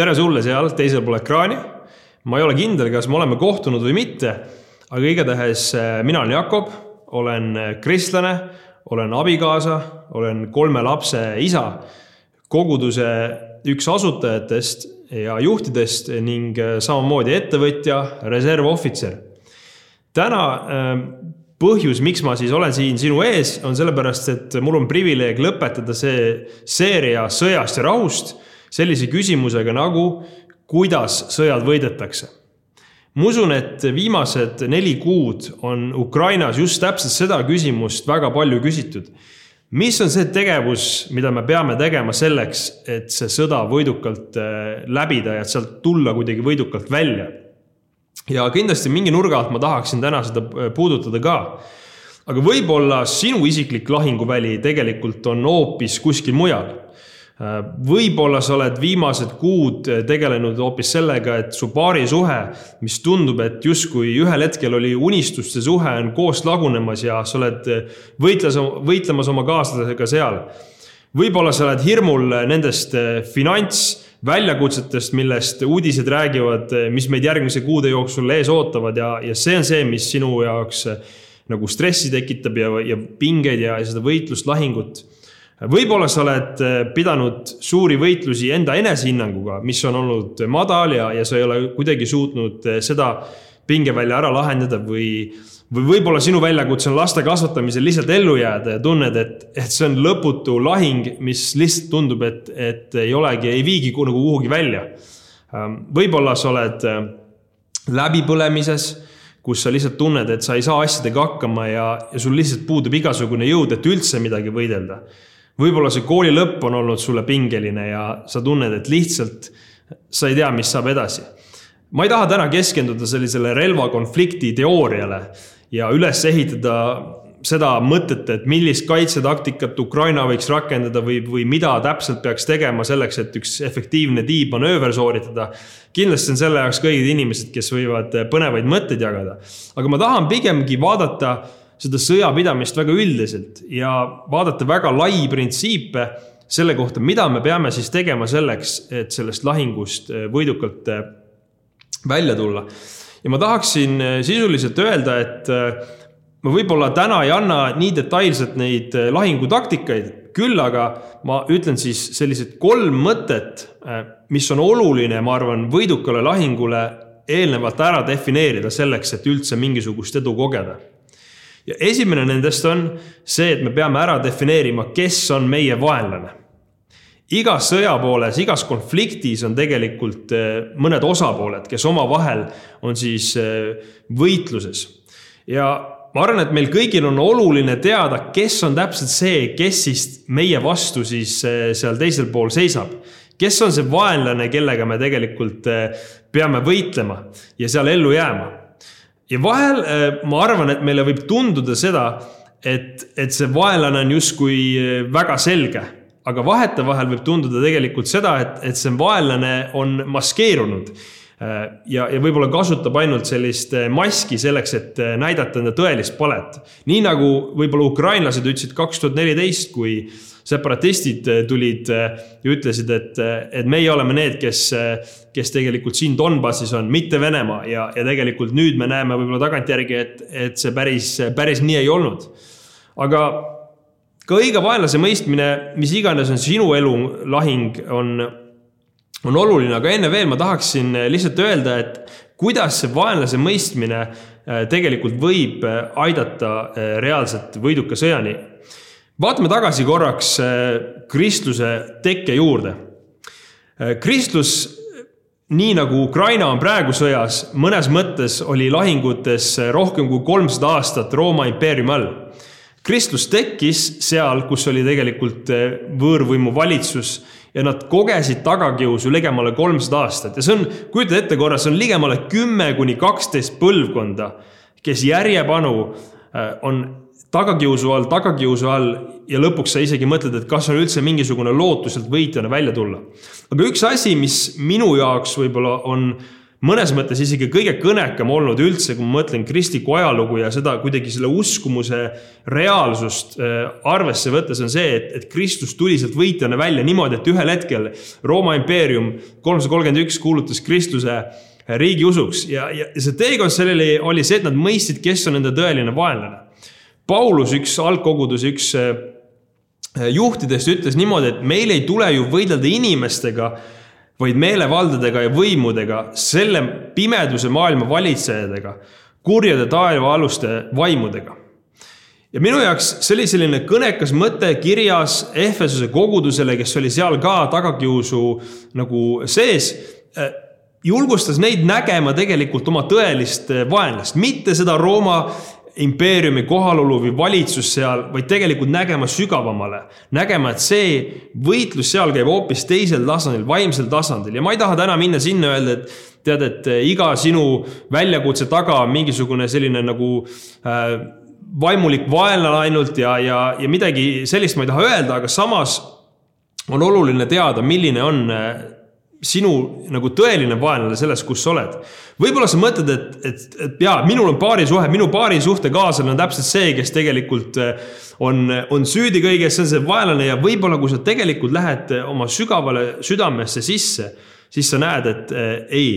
tere sulle seal teisel pool ekraani. ma ei ole kindel, kas me oleme kohtunud või mitte, aga igatahes äh, mina olen Jakob, olen kristlane, olen abikaasa, olen kolme lapse isa, koguduse üks asutajatest ja juhtidest ning äh, samamoodi ettevõtja, reservohvitser. täna põhjus, miks ma siis olen siin sinu ees, on sellepärast, et mul on privileeg lõpetada see seeria sõjast ja rahust sellise küsimusega nagu, kuidas sõjad võidetakse. ma usun, et viimased neli kuud on Ukrainas just täpselt seda küsimust väga palju küsitud. mis on see tegevus, mida me peame tegema selleks, et see sõda võidukalt äh, läbida ja sealt tulla kuidagi võidukalt välja? ja kindlasti mingi nurga alt ma tahaksin täna seda äh, puudutada ka aga võib-olla sinu isiklik lahinguväli tegelikult on hoopis kuskil mujal võib-olla sa oled viimased kuud tegelenud hoopis sellega, et su paarisuhe, mis tundub, et justkui ühel hetkel oli unistuste suhe, on koos lagunemas ja sa oled võitles, võitlemas oma kaaslasega seal. võib-olla sa oled hirmul nendest finantsväljakutsetest, millest uudised räägivad, mis meid järgmise kuude jooksul ees ootavad ja, ja see on see, mis sinu jaoks nagu stressi tekitab ja, ja pingeid ja, ja seda võitlust, lahingut võib-olla sa oled äh, pidanud suuri võitlusi enda enesehinnanguga, mis on olnud madal ja, ja sa ei ole kuidagi suutnud äh, seda pingevälja ära lahendada või, või võib-olla sinu väljakutse on laste kasvatamisel lihtsalt ellu jääda ja tunned, et, et see on lõputu lahing, mis lihtsalt tundub, et, et ei olegi, ei viigi nagu kuhugi välja. Ähm, võib-olla sa oled äh, läbipõlemises kus sa lihtsalt tunned, et sa ei saa asjadega hakkama ja, ja sul lihtsalt puudub igasugune jõud, et üldse midagi võidelda võib-olla see kooli lõpp on olnud sulle pingeline ja sa tunned, et lihtsalt sa ei tea, mis saab edasi. ma ei taha täna keskenduda sellisele relvakonflikti teooriale ja üles ehitada seda mõtet, et millist kaitsetaktikat Ukraina võiks rakendada või, või mida täpselt peaks tegema selleks, et üks efektiivne tiibmanööver sooritada. kindlasti on selle jaoks kõigid inimesed, kes võivad põnevaid mõtteid jagada. aga ma tahan pigemgi vaadata seda sõjapidamist väga üldiselt ja vaadata väga lai printsiipe selle kohta, mida me peame siis tegema selleks, et sellest lahingust äh, võidukalt äh, välja tulla. ja ma tahaksin äh, sisuliselt öelda, et ma võib-olla täna ei anna nii detailselt neid lahingutaktikaid, küll aga ma ütlen siis sellised kolm mõtet, mis on oluline, ma arvan, võidukale lahingule eelnevalt ära defineerida selleks, et üldse mingisugust edu kogeda ja esimene nendest on see, et me peame ära defineerima, kes on meie vaenlane. igas sõjapooles, igas konfliktis on tegelikult eh, mõned osapooled, kes omavahel on siis eh, võitluses. ja ma arvan, et meil kõigil on oluline teada, kes on täpselt see, kes siis meie vastu siis eh, seal teisel pool seisab kes on see vaenlane, kellega me tegelikult peame võitlema ja seal ellu jääma ja vahel äh, ma arvan, et meile võib tunduda seda, et, et see vaenlane on justkui äh, väga selge. aga vahetevahel võib tunduda tegelikult seda, et, et see vaenlane on maskeerunud ja, ja võib-olla kasutab ainult sellist maski selleks, et näidata enda tõelist palet. nii nagu võib-olla ukrainlased ütlesid kaks tuhat neliteist, kui separatistid äh, tulid äh, ja ütlesid, et, äh, et meie oleme need, kes, kes tegelikult siin Donbassis on, mitte Venemaa ja, ja tegelikult nüüd me näeme võib-olla tagantjärgi, et, et see päris, päris nii ei olnud. aga ka õige vaenlase mõistmine, mis iganes on sinu elu lahing, on, on oluline, aga enne veel ma tahaksin lihtsalt öelda, et kuidas see vaenlase mõistmine tegelikult võib aidata reaalselt võiduka sõjani vaatame tagasi korraks äh, kristluse tekke juurde. Äh, kristlus, nii nagu Ukraina on praegu sõjas, mõnes mõttes oli lahingutes rohkem kui kolmsada aastat Rooma impeeriumi all. kristlus tekkis seal, kus oli tegelikult äh, võõrvõimu valitsus ja nad kogesid tagakiusu ligemale kolmsada aastat ja see on, kujuta ette korra, see on ligemale kümme kuni kaksteist põlvkonda, kes järjepanu on tagakiusu all, tagakiusu all ja lõpuks sa isegi mõtled, et kas on üldse mingisugune lootus sealt võitjana välja tulla. aga üks asi, mis minu jaoks võib-olla on mõnes mõttes isegi kõige kõnekam olnud üldse, kui ma mõtlen kristlikku ajalugu ja seda kuidagi selle uskumuse reaalsust äh, arvesse võttes on see, et, et Kristus tuli sealt võitjana välja niimoodi, et ühel hetkel Rooma impeerium kolmsada kolmkümmend üks kuulutas Kristuse riigiusuks ja, ja see teekond sellele oli see, et nad mõistsid, kes on nende tõeline vaenlane. Paulus, üks algkoguduse üks äh, juhtidest ütles niimoodi, et meil ei tule ju võidelda inimestega vaid meelevaldadega ja võimudega, selle pimeduse maailma valitsejatega, kurjade taevaaluste vaimudega. ja minu jaoks see oli selline kõnekas mõte kirjas Ehvesuse kogudusele, kes oli seal ka tagakiusu nagu sees julgustas neid nägema tegelikult oma tõelist vaenlast, mitte seda Rooma impeeriumi kohalolu või valitsus seal, vaid tegelikult nägema sügavamale. nägema, et see võitlus seal käib hoopis teisel tasandil, vaimsel tasandil ja ma ei taha täna minna sinna öelda, et tead, et eh, iga sinu väljakutse taga on mingisugune selline nagu äh, vaimulik vaenlane ainult ja, ja, ja midagi sellist ma ei taha öelda, aga samas on oluline teada, milline on äh, sinu nagu tõeline vaenlane selles, kus sa oled. võib-olla sa mõtled, et, et, et jaa, minul on paarisuhe, minu paarisuhtekaaslane on täpselt see, kes tegelikult eh, on, on süüdi kõiges, see on see vaenlane ja võib-olla, kui sa tegelikult lähed oma sügavale südamesse sisse, siis sa näed, et äh, ei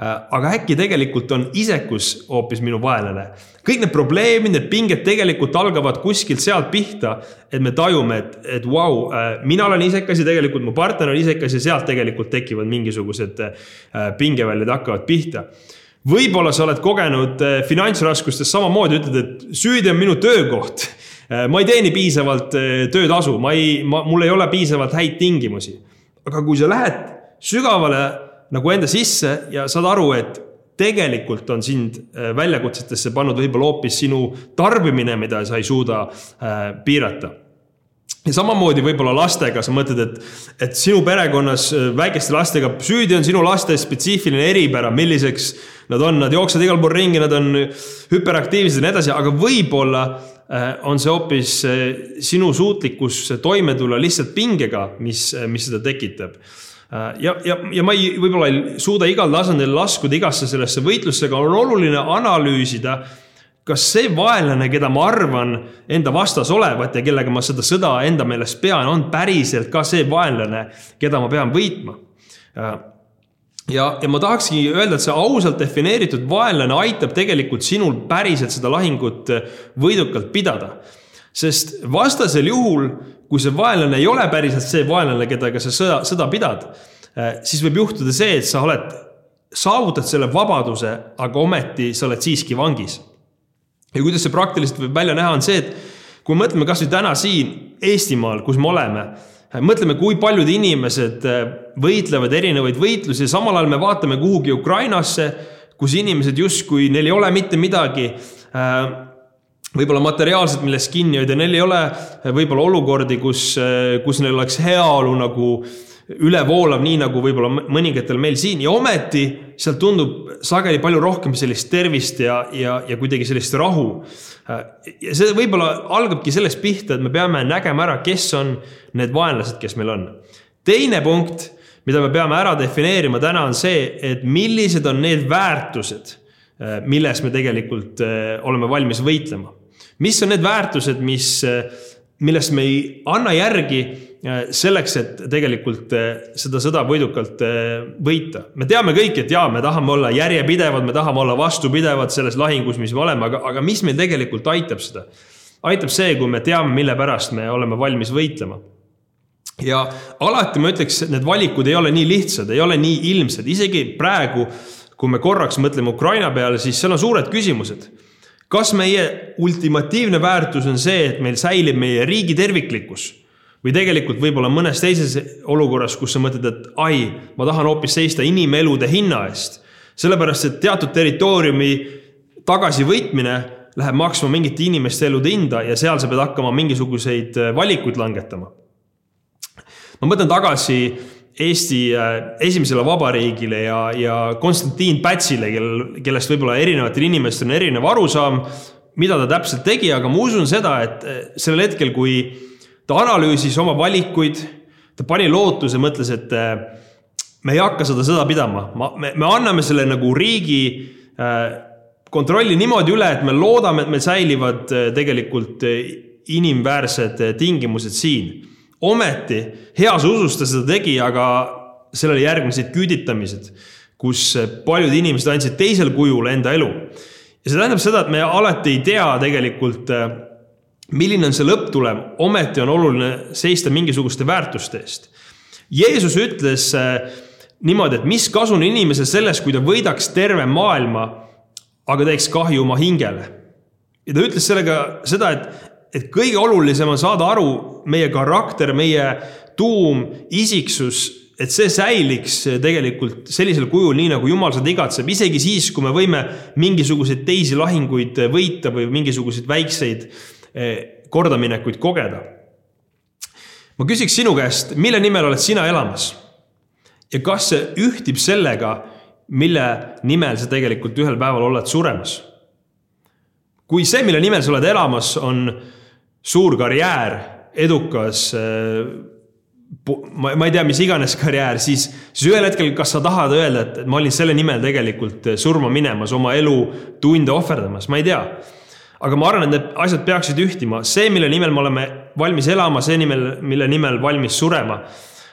aga äkki tegelikult on isekus hoopis minu vaenlane. kõik need probleemid, need pinged tegelikult algavad kuskilt sealt pihta, et me tajume, et, et vau wow,, äh, mina olen isekas ja tegelikult mu partner on isekas ja sealt tegelikult tekivad mingisugused äh, pingeväljad hakkavad pihta võib-olla sa oled kogenud finantsraskustes samamoodi, ütled, et süüdi on minu töökoht. ma ei teeni piisavalt töötasu, ma ei, ma, mul ei ole piisavalt häid tingimusi. aga kui sa lähed sügavale nagu enda sisse ja saad aru, et tegelikult on sind äh, väljakutsetesse pannud võib-olla hoopis sinu tarbimine, mida sa ei suuda äh, piirata. Ja samamoodi võib-olla lastega, sa mõtled, et, et sinu perekonnas äh, väikeste lastega süüdi on sinu laste spetsiifiline eripära, milliseks nad on, nad jooksevad igal pool ringi, nad on hüperaktiivsed ja nii edasi, aga võib-olla on see hoopis sinu suutlikkus toime tulla lihtsalt pingega, mis, mis seda tekitab ja, ja, ja ma ei, võib-olla ei suuda igal tasandil laskuda igasse sellesse võitlusse, aga on oluline analüüsida, kas see vaenlane, keda ma arvan enda vastas olevat ja kellega ma seda sõda enda meelest pean, on päriselt ka see vaenlane, keda ma pean võitma. Äh, ja, ja ma tahakski öelda, et see ausalt defineeritud vaenlane aitab tegelikult sinul päriselt seda lahingut võidukalt pidada. sest vastasel juhul kui see vaenlane ei ole päriselt see vaenlane, kellega sa sõda, sõda pidad, eh, siis võib juhtuda see, et sa oled, saavutad selle vabaduse, aga ometi sa oled siiski vangis. ja kuidas see praktiliselt võib välja näha, on see, et kui mõtleme kasvõi täna siin Eestimaal, kus me oleme, eh, mõtleme, kui paljud inimesed eh, võitlevad erinevaid võitlusi samal ajal me vaatame kuhugi Ukrainasse, kus inimesed justkui, neil ei ole mitte midagi võib-olla materiaalselt millest kinni hoida, neil ei ole võib-olla olukordi, kus, kus neil oleks heaolu nagu ülevoolav, nii nagu võib-olla mõningatel meil siin ja ometi sealt tundub sageli palju rohkem sellist tervist ja, ja, ja kuidagi sellist rahu. ja see võib-olla algabki sellest pihta, et me peame nägema ära, kes on need vaenlased, kes meil on. teine punkt, mida me peame ära defineerima täna, on see, et millised on need väärtused, milles me tegelikult eh, oleme valmis võitlema mis on need väärtused, mis, millest me ei anna järgi äh, selleks, et tegelikult äh, seda sõda võidukalt äh, võita. me teame kõik, et jaa, me tahame olla järjepidevad, me tahame olla vastupidevad selles lahingus, mis me oleme, aga, aga mis meil tegelikult aitab seda? aitab see, kui me teame, mille pärast me oleme valmis võitlema. ja alati ma ütleks, need valikud ei ole nii lihtsad, ei ole nii ilmsed, isegi praegu, kui me korraks mõtleme Ukraina peale, siis seal on suured küsimused kas meie ultimatiivne väärtus on see, et meil säilib meie riigi terviklikkus või tegelikult võib-olla mõnes teises olukorras, kus sa mõtled, et ai, ma tahan hoopis seista inimelude hinna eest. sellepärast, et teatud territooriumi tagasivõitmine läheb maksma mingite inimeste elude hinda ja seal sa pead hakkama mingisuguseid valikuid langetama. ma mõtlen tagasi Eesti äh, esimesele vabariigile ja, ja Konstantin Pätsile, kel, kellest võib-olla erinevatel inimestel on erinev arusaam, mida ta täpselt tegi, aga ma usun seda, et äh, sellel hetkel, kui ta analüüsis oma valikuid, ta pani lootuse, mõtles, et äh, me ei hakka seda sõda pidama, ma, me, me anname selle nagu riigi kontrolli niimoodi üle, et me loodame, et meil säilivad tegelikult inimväärsed tingimused siin. Ometi heas usus ta seda tegi, aga sellele järgnesid küüditamised, kus paljud inimesed andsid teisel kujul enda elu. ja see tähendab seda, et me alati ei tea tegelikult, milline on see lõpptulem, ometi on oluline seista mingisuguste väärtuste eest. Jeesus ütles niimoodi, et mis kasu on inimesel sellest, kui ta võidaks terve maailma, aga teeks kahju oma hingele. ja ta ütles sellega seda, et, et kõige olulisem on saada aru meie karakter, meie tuum, isiksus, et see säiliks tegelikult sellisel kujul, nii nagu Jumal seda igatseb, isegi siis, kui me võime mingisuguseid teisi lahinguid võita või mingisuguseid väikseid eh, kordaminekuid kogeda. ma küsiks sinu käest, mille nimel oled sina elamas? ja kas see ühtib sellega, mille nimel sa tegelikult ühel päeval oled suremas? kui see, mille nimel sa oled elamas, on suur karjäär, edukas, äh, ma, ma ei tea, mis iganes karjäär, siis, siis ühel hetkel, kas sa tahad öelda, et, et ma olin selle nimel tegelikult surma minemas, oma elu tunde ohverdamas, ma ei tea. aga ma arvan, et need asjad peaksid ühtima, see, mille nimel me oleme valmis elama, see nimel, mille nimel valmis surema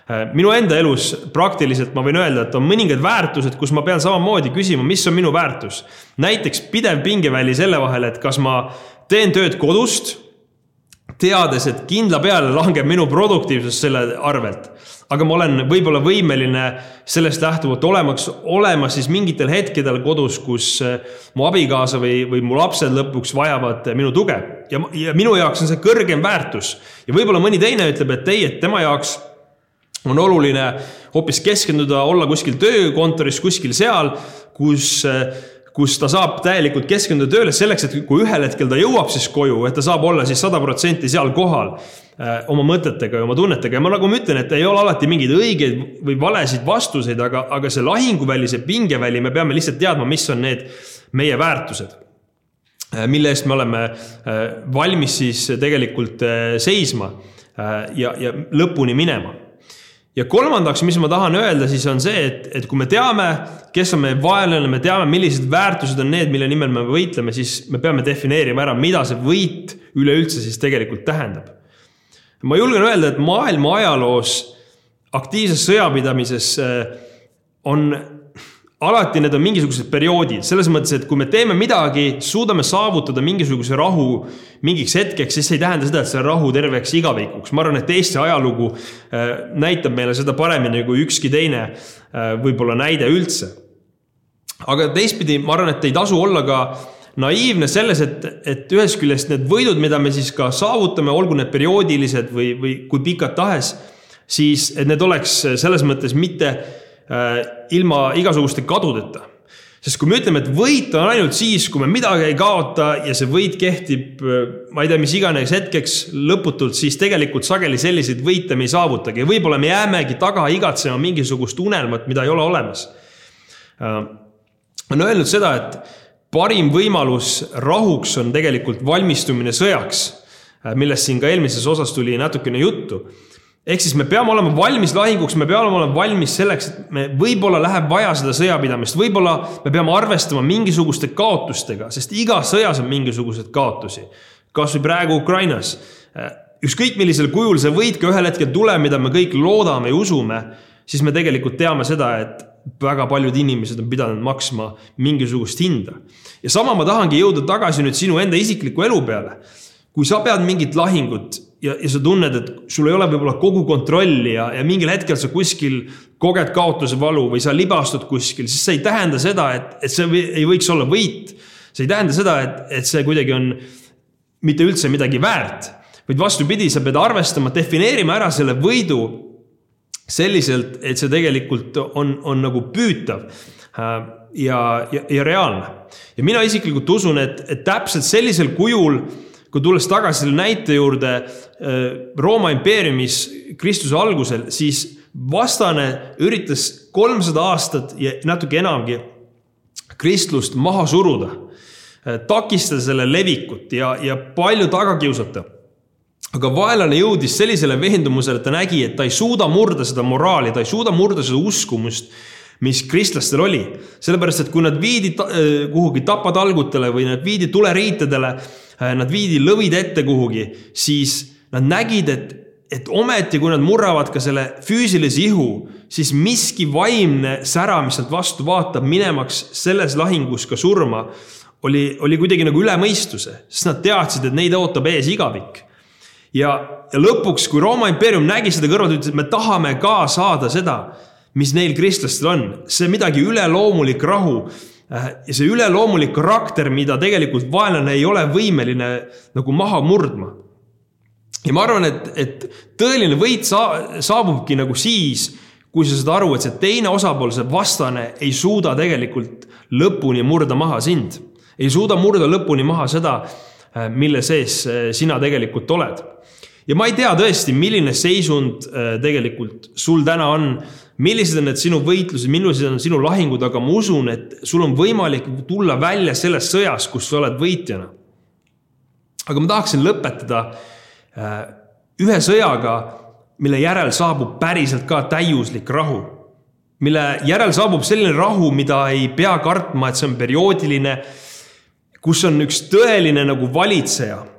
Äh, minu enda elus praktiliselt ma võin öelda, et on mõningad väärtused, kus ma pean samamoodi küsima, mis on minu väärtus. näiteks pidev pingeväli selle vahel, et kas ma teen tööd kodust, teades, et kindla peale langeb minu produktiivsus selle arvelt. aga ma olen võib-olla võimeline sellest lähtuvalt olemaks, olema siis mingitel hetkedel kodus, kus äh, mu abikaasa või, või mu lapsed lõpuks vajavad minu tuge. ja, ja minu jaoks on see kõrgem väärtus. ja võib-olla mõni teine ütleb, et ei, et tema jaoks on oluline hoopis keskenduda, olla kuskil töökontoris, kuskil seal, kus, kus ta saab täielikult keskenduda tööle selleks, et kui ühel hetkel ta jõuab siis koju, et ta saab olla siis sada protsenti seal kohal äh, oma mõtetega ja oma tunnetega. Ja ma nagu ma ütlen, et ei ole alati mingeid õigeid või valesid vastuseid, aga, aga see lahinguväli, see pingeväli, me peame lihtsalt teadma, mis on need meie väärtused äh, mille eest me oleme äh, valmis siis tegelikult seisma ja, ja lõpuni minema ja kolmandaks, mis ma tahan öelda, siis on see, et, et kui me teame, kes on meie vaenlane, me teame, millised väärtused on need, mille nimel me võitleme, siis me peame defineerima ära, mida see võit üleüldse siis tegelikult tähendab. ma julgen öelda, et maailma ajaloos aktiivses sõjapidamises äh, on alati need on mingisugused perioodid, selles mõttes, et kui me teeme midagi, suudame saavutada mingisuguse rahu mingiks hetkeks, siis see ei tähenda seda, et see rahu terveks igavikuks. ma arvan, et Eesti ajalugu äh, näitab meile seda paremini kui ükski teine äh, võib-olla näide üldse. aga teistpidi, ma arvan, et ei tasu olla ka naiivne selles, et, et ühest küljest need võidud, mida me siis ka saavutame, olgu need perioodilised või, või kui pikad tahes, siis et need oleks selles mõttes mitte ilma igasuguste kadudeta. sest kui me ütleme, et võit on ainult siis, kui me midagi ei kaota ja see võit kehtib, äh, ma ei tea, mis iganes hetkeks lõputult, siis tegelikult sageli selliseid võite me ei saavutagi ja võib-olla me jäämegi taga igatsema mingisugust unelmat, mida ei ole olemas. Äh, on öelnud seda, et parim võimalus rahuks on tegelikult valmistumine sõjaks, millest siin ka eelmises osas tuli natukene juttu ehk siis me peame olema valmis lahinguks, me peame olema valmis selleks, et me võib-olla läheb vaja seda sõjapidamist, võib-olla me peame arvestama mingisuguste kaotustega, sest igas sõjas on mingisuguseid kaotusi. kasvõi praegu Ukrainas. ükskõik millisel kujul see võit ka ühel hetkel tuleb, mida me kõik loodame ja usume, siis me tegelikult teame seda, et väga paljud inimesed on pidanud maksma mingisugust hinda. ja sama ma tahangi jõuda tagasi nüüd sinu enda isikliku elu peale. kui sa pead mingit lahingut ja, ja sa tunned, et sul ei ole võib-olla kogu kontrolli ja, ja mingil hetkel sa kuskil koged kaotuse valu või sa libastud kuskil, siis see ei tähenda seda, et, et see ei võiks olla võit. see ei tähenda seda, et, et see kuidagi on mitte üldse midagi väärt, vaid vastupidi, sa pead arvestama, defineerima ära selle võidu selliselt, et see tegelikult on, on nagu püütav äh, ja, ja, ja reaalne. ja mina isiklikult usun, et, et täpselt sellisel kujul kui tulles tagasi selle näite juurde äh, Rooma impeeriumis Kristuse algusel, siis vastane üritas kolmsada aastat ja natuke enamgi kristlust maha suruda, äh, takistada selle levikut ja, ja palju taga kiusata. aga vaenlane jõudis sellisele veendumusele, et ta nägi, et ta ei suuda murda seda moraali, ta ei suuda murda seda uskumust, mis kristlastel oli. sellepärast, et kui nad viidi äh, kuhugi tapatalgutele või nad viidi tuleriitedele, nad viidi lõvid ette kuhugi, siis nad nägid, et, et ometi, kui nad murravad ka selle füüsilise ihu, siis miski vaimne sära, mis sealt vastu vaatab, minemaks selles lahingus ka surma, oli, oli kuidagi nagu üle mõistuse, sest nad teadsid, et neid ootab ees igavik. Ja, ja lõpuks, kui Rooma impeerium nägi seda kõrvalt, ütles, et me tahame ka saada seda, mis neil kristlastel on, see midagi üleloomulik rahu äh, ja see üleloomulik karakter, mida tegelikult vaenlane ei ole võimeline nagu maha murdma. ja ma arvan, et, et tõeline võit saa, saabubki nagu siis, kui sa saad aru, et see teine osapool, see vastane ei suuda tegelikult lõpuni murda maha sind. ei suuda murda lõpuni maha seda, äh, mille sees äh, sina tegelikult oled ja ma ei tea tõesti, milline seisund äh, tegelikult sul täna on, millised on need sinu võitlused, millised on sinu lahingud, aga ma usun, et sul on võimalik tulla välja selles sõjas, kus sa oled võitjana. aga ma tahaksin lõpetada äh, ühe sõjaga, mille järel saabub päriselt ka täiuslik rahu. mille järel saabub selline rahu, mida ei pea kartma, et see on perioodiline, kus on üks tõeline nagu valitseja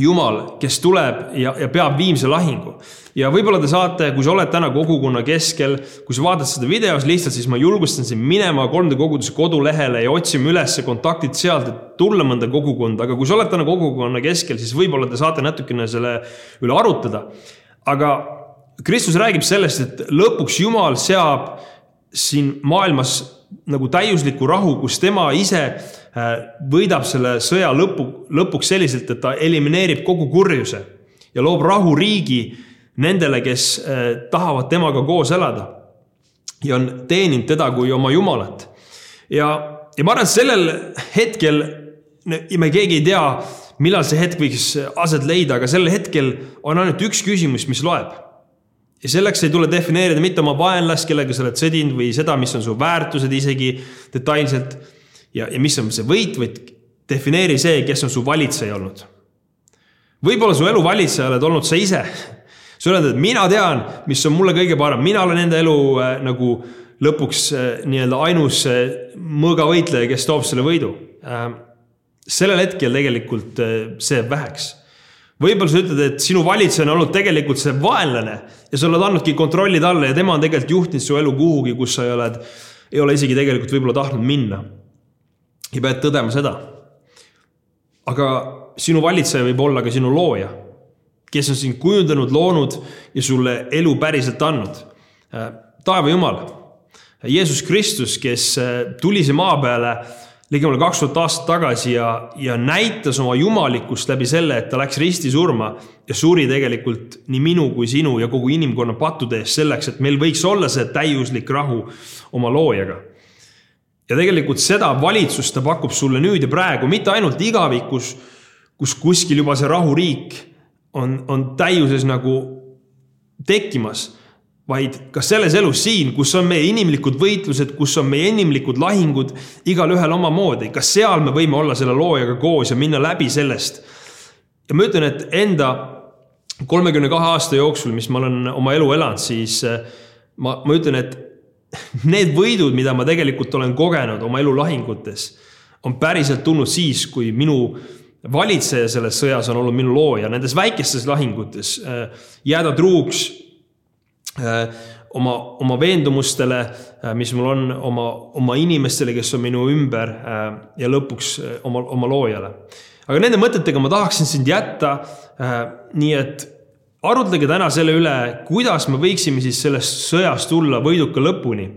Jumal, kes tuleb ja, ja peab viimse lahingu. ja võib-olla te saate, kui sa oled täna kogukonna keskel, kui sa vaatad seda videos lihtsalt, siis ma julgustan sind minema 3D koguduse kodulehele ja otsima üles kontaktid sealt, et tulla mõnda kogukonda, aga kui sa oled täna kogukonna keskel, siis võib-olla te saate natukene selle üle arutada. aga Kristus räägib sellest, et lõpuks Jumal seab siin maailmas nagu täiusliku rahu, kus tema ise võidab selle sõja lõpu, lõpuks selliselt, et ta elimineerib kogu kurjuse ja loob rahuriigi nendele, kes äh, tahavad temaga koos elada. ja on teeninud teda kui oma jumalat. ja, ja ma arvan, et sellel hetkel, me keegi ei tea, millal see hetk võiks aset leida, aga sellel hetkel on ainult üks küsimus, mis loeb ja selleks ei tule defineerida mitte oma vaenlast, kellega sa oled sõdinud või seda, mis on su väärtused isegi detailselt ja, ja mis on see võit, vaid defineeri see, kes on su valitseja olnud. võib-olla su elu valitseja oled olnud sa ise. sa oled, et mina tean, mis on mulle kõige parem, mina olen enda elu äh, nagu lõpuks äh, nii-öelda ainus äh, mõõgavõitleja, kes toob selle võidu äh,. sellel hetkel tegelikult äh, see jääb väheks võib-olla sa ütled, et sinu valitseja on olnud tegelikult see vaenlane ja sa oled andnudki kontrolli talle ja tema on tegelikult juhtinud su elu kuhugi, kus sa ei oled, ei ole isegi tegelikult võib-olla tahtnud minna. Ja pead tõdema seda. aga sinu valitseja võib olla ka sinu looja, kes on sind kujundanud, loonud ja sulle elu päriselt andnud. taeva Jumal, Jeesus Kristus, kes tuli siia maa peale ligemale kaks tuhat aastat tagasi ja, ja näitas oma jumalikkust läbi selle, et ta läks ristisurma ja suri tegelikult nii minu kui sinu ja kogu inimkonna pattude eest selleks, et meil võiks olla see täiuslik rahu oma loojaga. Ja tegelikult seda valitsust ta pakub sulle nüüd ja praegu, mitte ainult igavikus, kus kuskil juba see rahuriik on, on täiuses nagu tekkimas vaid ka selles elus siin, kus on meie inimlikud võitlused, kus on meie inimlikud lahingud, igalühel omamoodi, ka seal me võime olla selle loojaga koos ja minna läbi sellest. ja ma ütlen, et enda kolmekümne kahe aasta jooksul, mis ma olen oma elu elanud, siis äh, ma, ma ütlen, et need võidud, mida ma tegelikult olen kogenud oma elu lahingutes, on päriselt tulnud siis, kui minu valitseja selles sõjas on olnud minu looja, nendes väikestes lahingutes äh, jääda truuks Äh, oma, oma veendumustele, äh, mis mul on, oma, oma inimestele, kes on minu ümber ja lõpuks oma, oma loojale. aga nende mõtetega ma tahaksin sind jätta. nii et arutlege täna selle üle, kuidas me võiksime siis sellest sõjast tulla võiduka lõpuni.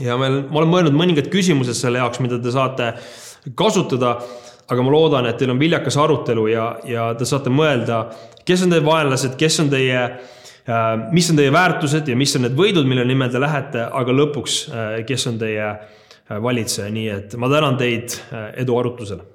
ja meil, ma olen mõelnud mõningad küsimused selle jaoks, mida te saate kasutada aga ma loodan, et teil on viljakas arutelu ja, ja te saate mõelda, kes on teie vaenlased, kes on teie äh, mis on teie väärtused ja mis on need võidud, mille nimel te lähete, aga lõpuks, äh, kes on teie äh, valitseja, nii et ma tänan teid edu arutlusele